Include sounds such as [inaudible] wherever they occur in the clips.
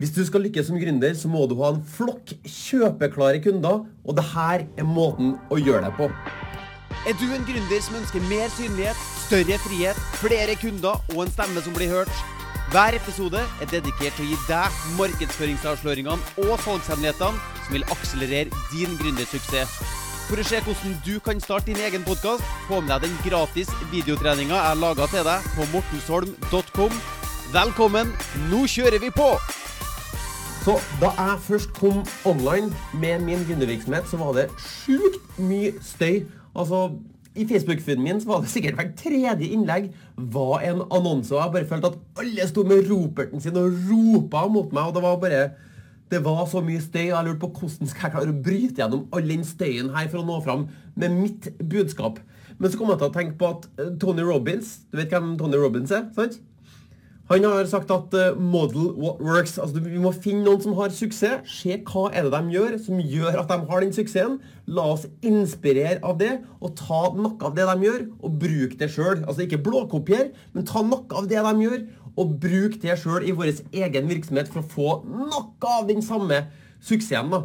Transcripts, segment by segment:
Hvis du skal lykkes som gründer, så må du ha en flokk kjøpeklare kunder, og det her er måten å gjøre det på. Er du en gründer som ønsker mer synlighet, større frihet, flere kunder og en stemme som blir hørt? Hver episode er dedikert til å gi deg markedsføringsavsløringene og salgshemmelighetene som vil akselerere din gründersuksess. For å se hvordan du kan starte din egen podkast, få med deg den gratis videotreninga jeg laga til deg på mortensholm.com. Velkommen, nå kjører vi på! Så da jeg først kom online med min gründervirksomhet, så var det sjukt mye støy. Altså, i Facebook-feeden min så var det sikkert hvert tredje innlegg var en annonse. Og jeg bare følte at alle sto med roperten sin og ropa mot meg. Og det var bare det var så mye støy, og jeg lurte på hvordan skal jeg klare å bryte gjennom all den støyen her for å nå fram med mitt budskap. Men så kom jeg til å tenke på at eh, Tony Robins Du vet hvem Tony Robins er? sant? Han har sagt at uh, 'model what works'. Altså, Vi må finne noen som har suksess. Se hva er det de gjør som gjør at de har den suksessen. La oss inspirere av det, og ta noe av det de gjør, og bruke det sjøl. Altså ikke blåkopier, men ta noe av det de gjør, og bruk det sjøl i vår egen virksomhet for å få noe av den samme suksessen. da.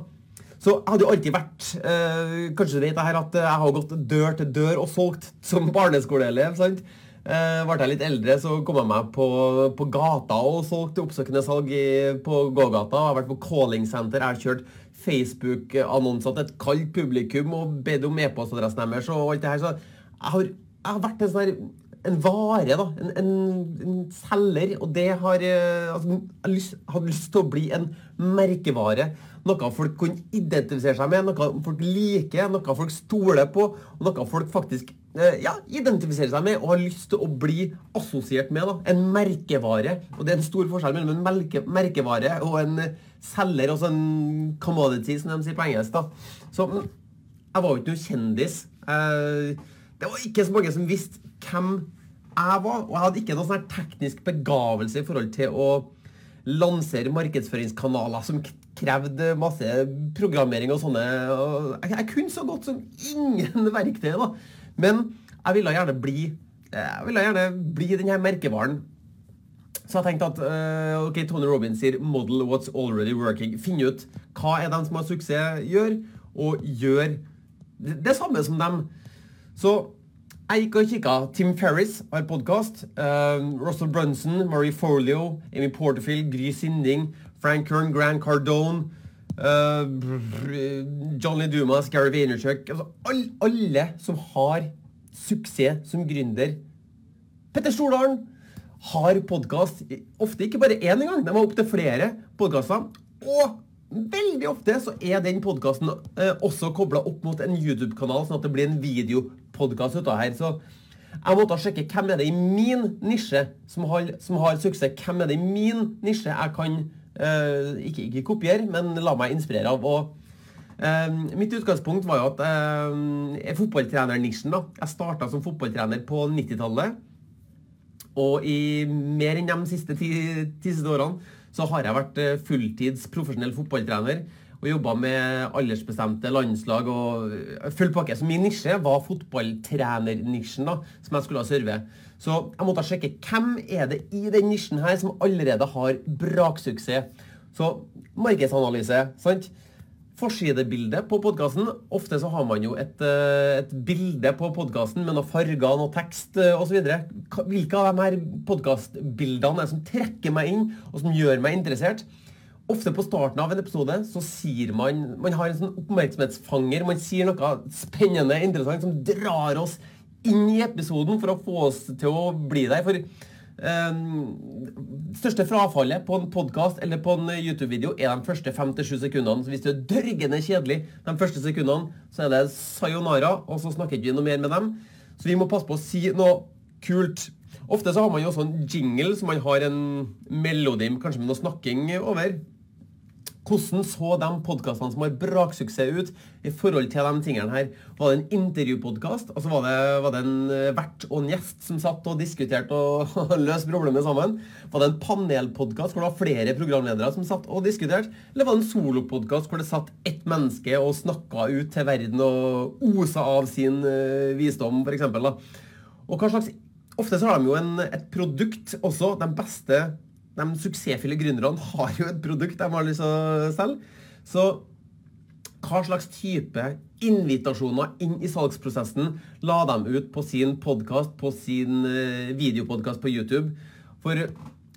Så jeg hadde jo alltid vært eh, Kanskje du vet det her at jeg har gått dør til dør og solgt som barneskoleelev. sant? Eh, ble jeg litt eldre, så kom jeg meg på, på gata og solgte oppsøkende salg i, på gågata. Jeg har vært på calling-senter. Jeg har kjørt Facebook-annonser til et kaldt publikum og bedt om e-postadressen deres og alt det her. Så jeg har, jeg har vært en sånn her en vare, da. En, en, en selger. Og det har eh, altså, lyst, hadde lyst til å bli en merkevare. Noe folk kunne identifisere seg med, noe folk liker, noe folk stoler på, og noe folk faktisk eh, ja, identifiserer seg med og har lyst til å bli assosiert med. da. En merkevare. Og det er en stor forskjell mellom en merke, merkevare og en selger, altså en commodity, som de sier på engelsk. da. Så jeg var jo ikke noe kjendis. Eh, det var ikke så mange som visste hvem jeg var, og jeg hadde ikke noen sånn teknisk begavelse i forhold til å lansere markedsføringskanaler som krevde masse programmering og sånne. Jeg, jeg kunne så godt som ingen [laughs] verktøy, da. Men jeg ville gjerne bli jeg ville gjerne bli denne merkevaren. Så jeg tenkte at uh, ok, Tony Robins sier 'model what's already working'. Finn ut hva er de som har suksess, gjør, og gjør det, det samme som dem. Så jeg gikk og kikka. Tim Ferris har podkast. Uh, Russell Brunson, Marie Folio, Amy Porterfield, Gry Sinding, Frank Kern, Grant Cardone, uh, Johnny Dumas, Gary Vaynerchuk altså, all, Alle som har suksess som gründer. Petter Stordalen har podkast. Ofte ikke bare én engang. De har opptil flere podkaster. Og veldig ofte så er den podkasten eh, også kobla opp mot en YouTube-kanal, sånn at det blir en videopodkast ut av her. Så jeg måtte sjekke hvem er det i min nisje som har, som har suksess. Hvem er det i min nisje jeg kan eh, ikke, ikke, kopiere, men la meg inspirere av. Og eh, mitt utgangspunkt var jo at eh, fotballtrenernisjen. da. Jeg starta som fotballtrener på 90-tallet. Og i mer enn de siste ti, ti siste årene så har jeg vært eh, fulltids profesjonell fotballtrener og jobba med aldersbestemte landslag og eh, full pakke. Så min nisje var fotballtrenernisjen da, som jeg skulle ha serve. Så jeg måtte sjekke hvem er det i den nisjen her som allerede har braksuksess. Så markedsanalyse. sant? Forsidebilde på podkasten. Ofte så har man jo et, eh, et bilde på podkasten med noen farger, noe tekst osv. Hvilke av de her podkastbildene er det som trekker meg inn, og som gjør meg interessert? Ofte på starten av en episode så sier man Man har en sånn oppmerksomhetsfanger. Man sier noe spennende, interessant, som drar oss inn i episoden for å få oss til å bli der. For Um, største frafallet på en podkast eller på en YouTube-video er de første fem til sju sekundene. Så hvis du er dørgende kjedelig de første sekundene, så er det sayonara, og så snakker ikke vi noe mer med dem. Så vi må passe på å si noe kult. Ofte så har man jo også en jingle, så man har en melodi kanskje med noe snakking over. Hvordan så de podkastene som har braksuksess ut i forhold til de tingene her? Var det en intervjupodkast? Altså var det, var det en eh, vert og en gjest som satt og diskuterte og [laughs] løste problemet sammen? Var det en panelpodkast hvor det var flere programledere som satt og diskuterte? Eller var det en solopodkast hvor det satt ett menneske og snakka ut til verden og osa av sin uh, visdom, f.eks.? Og hva slags Ofte så har de jo en, et produkt også. De beste de suksessfulle gründerne har jo et produkt de har lyst til å selge. Så hva slags type invitasjoner inn i salgsprosessen la dem ut på sin podkast, på sin eh, videopodkast på YouTube? For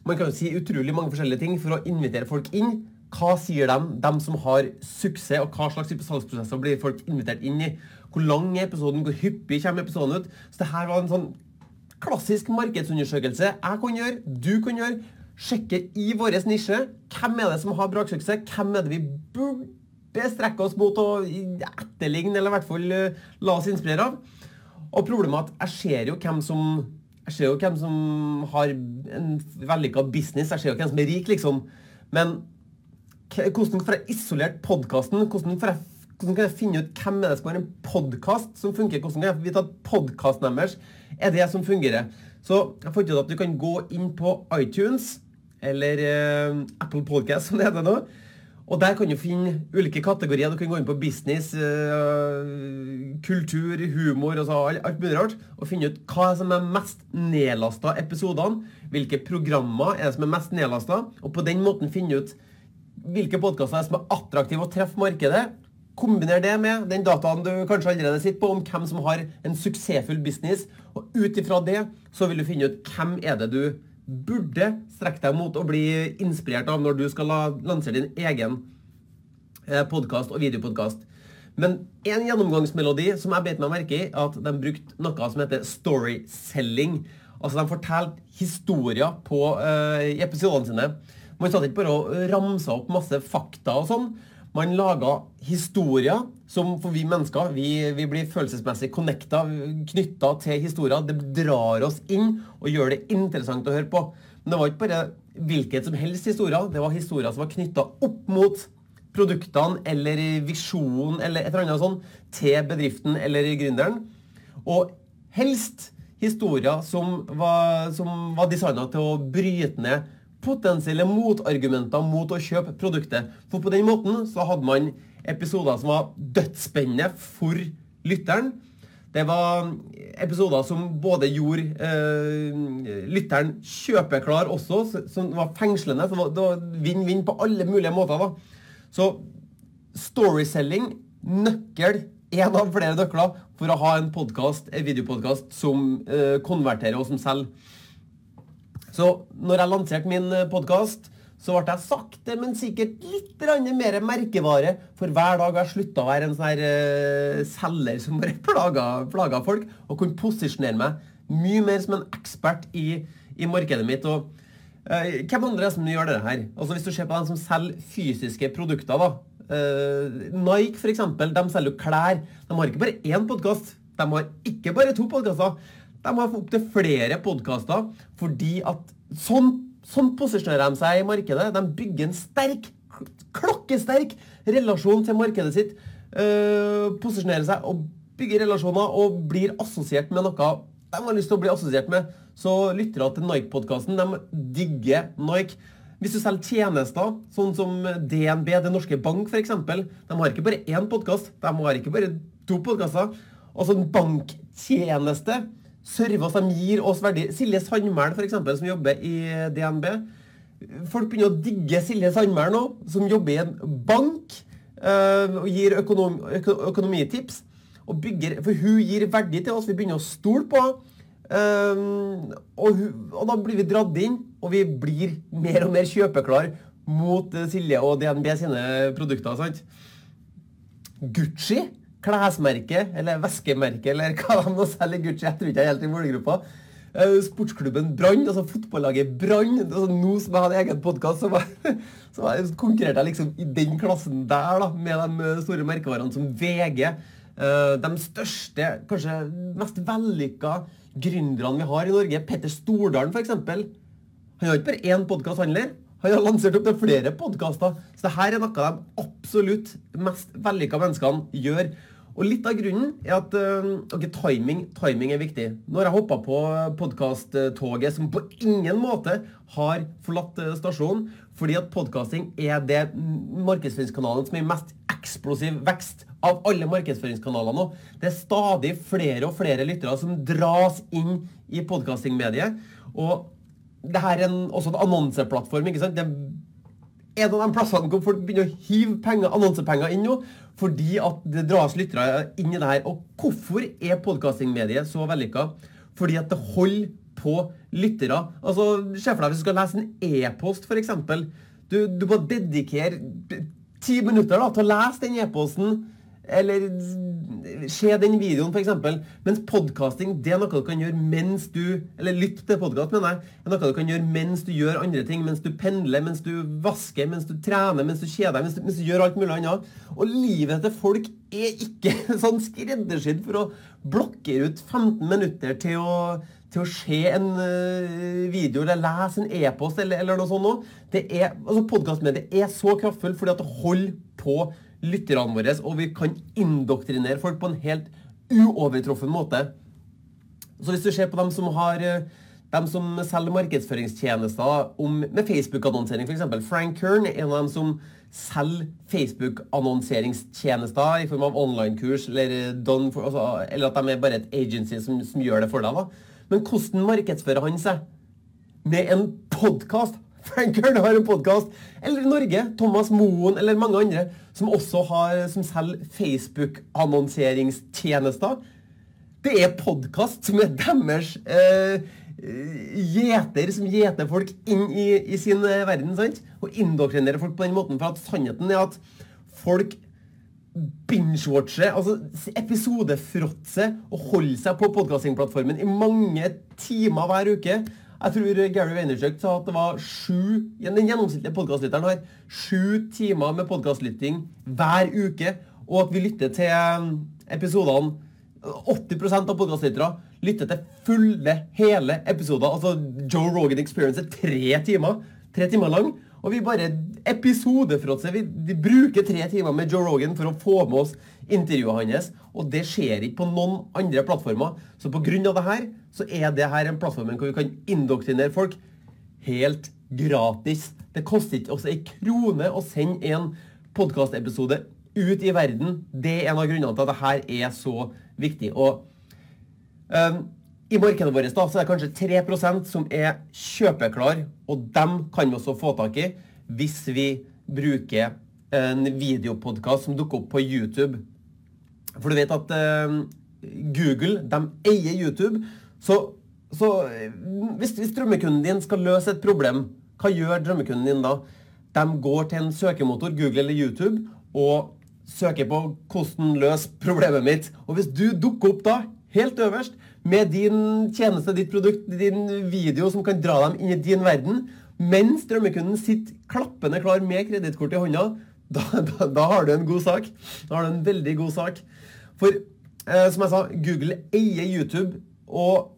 man kan jo si utrolig mange forskjellige ting for å invitere folk inn. Hva sier de, de som har suksess, og hva slags type salgsprosesser blir folk invitert inn i? Hvor lang er episoden? Hvor hyppig kommer episoden ut? Så det her var en sånn klassisk markedsundersøkelse jeg kan gjøre, du kan gjøre. Sjekke i vår nisje hvem er det som har braksuksess, hvem er det vi burde strekke oss mot å etterligne, eller i hvert fall uh, la oss inspirere av. Og problemet er at jeg ser jo hvem som jeg ser jo hvem som har en vellykka business, jeg ser jo hvem som er rik, liksom. Men hvordan får jeg isolert podkasten? Hvordan, hvordan, kan jeg finne ut hvem er det som har en podkast som funker? Hvordan kan jeg vite at podkasten deres er det som fungerer? Så jeg fant ut at du kan gå inn på iTunes eller uh, Apple Podcast, som det heter nå. Og der kan du finne ulike kategorier. Du kan gå inn på business, uh, kultur, humor og så, alt mulig rart. Og finne ut hva som er mest nedlasta episodene. Hvilke programmer er det som er mest nedlasta. Og på den måten finne ut hvilke podkaster som er attraktive å treffe markedet. Kombiner det med den dataen du kanskje allerede sitter på om hvem som har en suksessfull business. Og ut ifra det så vil du finne ut hvem er det du burde strekke deg mot å bli inspirert av når du skal lansere din egen eh, podkast og videopodkast. Men en gjennomgangsmelodi som jeg beit meg merke i, at de brukte noe som heter storyselling. Altså De fortalte historier på, uh, i episodene sine. Man satt ikke bare og ramsa opp masse fakta og sånn. Man lager historier som for vi mennesker vi, vi blir følelsesmessig connecta, knytta til historier. Det drar oss inn og gjør det interessant å høre på. Men det var ikke bare hvilket som helst historier. Det var historier som var knytta opp mot produktene eller visjonen eller et eller annet sånt til bedriften eller gründeren. Og helst historier som var, som var designa til å bryte ned potensielle motargumenter mot å kjøpe produktet. For på den måten så hadde man episoder som var dødsspennende for lytteren. Det var episoder som både gjorde eh, lytteren kjøpeklar også, som var fengslende. Så det var vinn-vinn på alle mulige måter. da. Så storyselling, nøkkel, én av flere nøkler for å ha en podcast, videopodkast som eh, konverterer og som selger. Så når jeg lanserte min eh, podkast, så ble jeg sakte, men sikkert litt mer merkevare for hver dag jeg slutta å være en sånn her uh, selger som bare [laughs] plaga, folk, og kunne posisjonere meg mye mer som en ekspert i, i markedet mitt. og uh, Hvem andre er det som gjør det her? Altså Hvis du ser på dem som selger fysiske produkter, da. Uh, Nike, f.eks., de selger jo klær. De har ikke bare én podkast. De har ikke bare to podkaster. De har opptil flere podkaster fordi at sånn, sånn posisjonerer de seg i markedet. De bygger en sterk, klokkesterk relasjon til markedet sitt. Øh, posisjonerer seg og bygger relasjoner og blir assosiert med noe de har lyst til å bli assosiert med. Så lyttere til Nike-podkasten de digger Nike. Hvis du selger tjenester, sånn som DNB, Det Norske Bank f.eks. De har ikke bare én podkast, de har ikke bare to podkaster. Altså en banktjeneste service de gir oss verdi. Silje Sandmæl, f.eks., som jobber i DNB. Folk begynner å digge Silje Sandmæl nå, som jobber i en bank øh, og gir økonom, øko, økonomitips. Og bygger, for hun gir verdi til oss. Vi begynner å stole på henne. Um, og, og, da blir vi dratt inn, og vi blir mer og mer kjøpeklar mot Silje og DNB sine produkter. sant? Gucci klesmerke eller veskemerke eller hva de nå selger Gucci. Jeg tror ikke jeg er helt i målgruppa. Uh, sportsklubben Brann, altså fotballaget Brann. Altså, nå som jeg hadde egen podkast, så, [laughs] så konkurrerte jeg liksom i den klassen der da, med de store merkevarene som VG. Eh, de største, kanskje mest vellykka gründerne vi har i Norge, Petter Stordalen f.eks. Han har ikke bare én podkast, han heller. Han har lansert opp til flere podkaster. Så dette er noe de absolutt mest vellykka menneskene gjør. Og litt av grunnen er at ok, okay, timing, timing, er viktig. Når jeg hoppa på podkasttoget som på ingen måte har forlatt uh, stasjonen, fordi at podkasting er det markedsføringskanalen som er i mest eksplosiv vekst av alle markedsføringskanaler nå. Det er stadig flere og flere lyttere som dras inn i podkastingmediet. Og det her er en, også en annonseplattform. ikke sant? Det er en av de plassene hvor folk begynner å hive penger, annonsepenger inn nå, fordi at det dras lyttere inn i det her. Og hvorfor er podkastingmediet så vellykka? Fordi at det holder på lyttere. Altså, Se for deg hvis du skal lese en e-post, f.eks. Du, du må dedikere ti minutter da, til å lese den e-posten eller se den videoen, f.eks. Mens podkasting er noe du kan gjøre mens du Eller lytt til podkast, mener jeg. Er noe du kan gjøre mens du gjør andre ting. Mens du pendler, mens du vasker, mens du trener, mens du kjeder deg, mens, mens, du gjør alt mulig annet. Og livet til folk er ikke [laughs] sånn skreddersydd for å blokkere ut 15 minutter til å til å se en uh, video eller lese en e-post eller, eller, noe sånt noe. Det er, altså Podkastmediet er så kraftfull fordi at det holder på lytterne våre, og vi kan indoktrinere folk på en helt uovertruffen måte. Så hvis du ser på dem som har eh, dem som selger markedsføringstjenester om, med Facebook-annonsering, f.eks. Frank Kern er en av dem som selger Facebook-annonseringstjenester i form av online-kurs, eller, eh, altså, eller, at de er bare et agency som, som gjør det for deg. da. Men hvordan markedsfører han seg? Med en podkast Frank har en podkast. Eller Norge. Thomas Moen eller mange andre som også har, som selger Facebook-annonseringstjenester. Det er podkast som er deres eh, gjeter som gjeter folk inn i, i sin eh, verden. sant? Og indoktrinerer folk på den måten. For at sannheten er at folk binge-watcher, altså episodefråtser, og holder seg på podkastingplattformen i mange timer hver uke. Jeg tror Gary Vaynerchuk sa at det var sju Den gjennomsnittlige podkastlytteren har sju timer med podkastlytting hver uke, og at vi lytter til um, episodene 80% av podkastlyttere lytter til fulle, hele episoder. Altså Joe Rogan Experience er tre timer. Tre timer lang. Og vi bare episodefråtser. Vi, de bruker tre timer med Joe Rogan for å få med oss intervjuet hans. Og det skjer ikke på noen andre plattformer. Så pga. det her, så er det her en plattform hvor vi kan indoktrinere folk helt gratis. Det koster ikke også ei krone å sende en podkastepisode ut i verden. Det er en av grunnene til at dette er så viktig. Og um, i markedet vårt da, så er det kanskje 3% som er kjøpeklar, og dem kan vi også få tak i hvis vi bruker en videopodkast som dukker opp på YouTube. For du vet at eh, Google de eier YouTube. Så, så hvis, hvis, drømmekunden din skal løse et problem, hva gjør drømmekunden din da? De går til en søkemotor, Google eller YouTube, og søker på 'hvordan løse problemet mitt'. Og hvis du dukker opp da, helt øverst, med din tjeneste, ditt produkt, din video som kan dra dem inn i din verden, mens drømmekunden sitter klappende klar med kredittkort i hånda, da, da, da, har du en god sak. Da har du en veldig god sak. For eh, som jeg sa, Google eier YouTube, og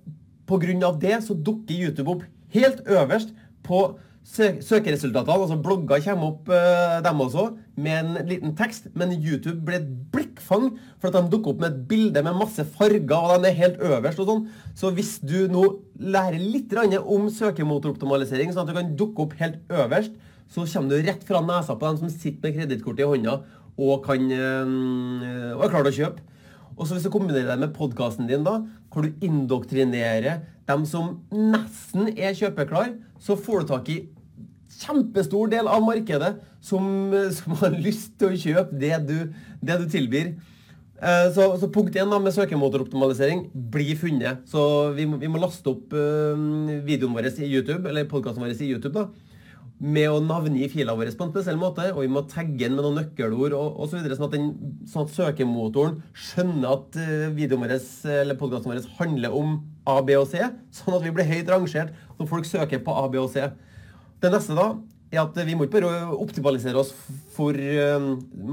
pga. det så dukker YouTube opp helt øverst på søkeresultatene. Altså blogger kommer opp, uh, dem også, med en liten tekst. Men YouTube blir et blikkfang, for at de dukker opp med et bilde med masse farger, og de er helt øverst og sånn. Så hvis du nå lærer litt om søkemotoroptimalisering, sånn at du kan dukke opp helt øverst, så kommer du rett fra nesa på dem som sitter med kredittkortet i hånda og, kan, uh, og er klar til å kjøpe. Og så Hvis du kombinerer det med podkasten din, da, hvor du indoktrinerer dem som nesten er kjøpeklar, så får du tak i kjempestor del av markedet som, som har lyst til å kjøpe det du, det du tilbyr. Eh, så, så, punkt én med søkemotoroptimalisering blir funnet. Så vi må, vi må laste opp uh, videoen vår i YouTube, eller podkasten vår i YouTube. da, med å navngi filene våre på en spesiell måte, og vi må tagge den med noen nøkkelord og så videre, sånn at, sånn at søkemotoren skjønner at videoen vår eller podkasten vår handler om A, B og C, sånn at vi blir høyt rangert når folk søker på A, B og C. Det neste da, er at vi må ikke bare optimalisere oss for uh,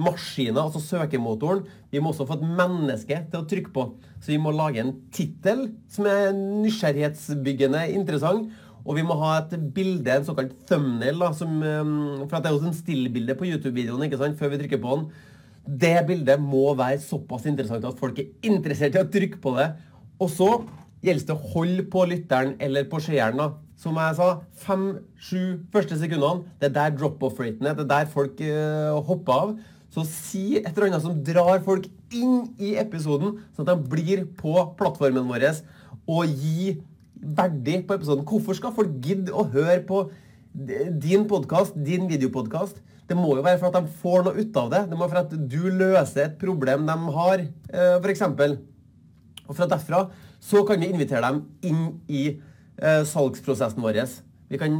maskiner, altså søkemotoren. Vi må også få et menneske til å trykke på. Så vi må lage en tittel som er nysgjerrighetsbyggende interessant og vi må ha et bilde, en såkalt thumbnail, da, som, um, for det er jo en stillbilde på YouTube-videoen før vi trykker på den. Det bildet må være såpass interessant at folk er interessert i å trykke på det. Og så gjelder det å holde på lytteren eller på seeren. Som jeg sa, fem-sju første sekundene, det er der drop-off-raten er. Det er der folk uh, hopper av. Så si et eller annet som drar folk inn i episoden, sånn at de blir på plattformen vår og gi verdig på episoden. Hvorfor skal folk gidde å høre på din podkast, din videopodkast? Det må jo være for at de får noe ut av det. Det må være for at du løser et problem de har, eh, f.eks. Og fra derfra så kan vi invitere dem inn i salgsprosessen vår. Vi kan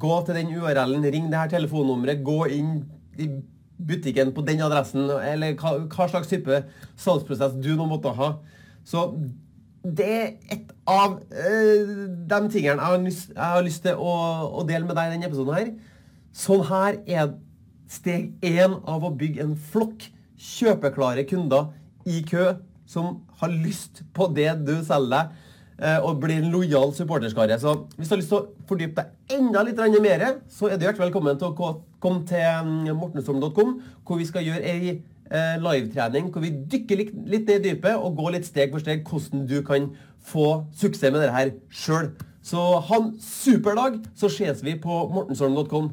gå til den URL-en, ring det her telefonnummeret, gå inn i butikken på den adressen, eller hva, hva slags type salgsprosess du nå måtte ha. Så det er et av uh, de tingene jeg har lyst, jeg har lyst til å, å, dele med deg i denne episoden. her. Sånn her er steg én av å bygge en flokk kjøpeklare kunder i kø som har lyst på det du selger deg, og blir en lojal supporterskare. Så hvis du har lyst til å fordype deg enda litt mer, så er du hjertelig velkommen til å komme til mortensholm.com, hvor vi skal gjøre ei Eh, livetrening hvor vi dykker litt ned i dypet og går litt steg for steg hvordan du kan få suksess med dette her sjøl. Så ha en super dag, så ses vi på mortensholm.com.